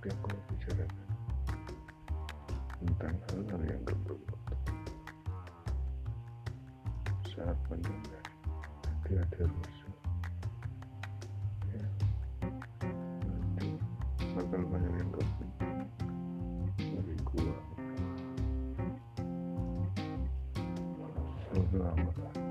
yang kau bicarakan tentang hal-hal yang gak bermutu saat mendengar nanti ada rusuh ya nanti bakal banyak yang gak penting dari gua. Bodo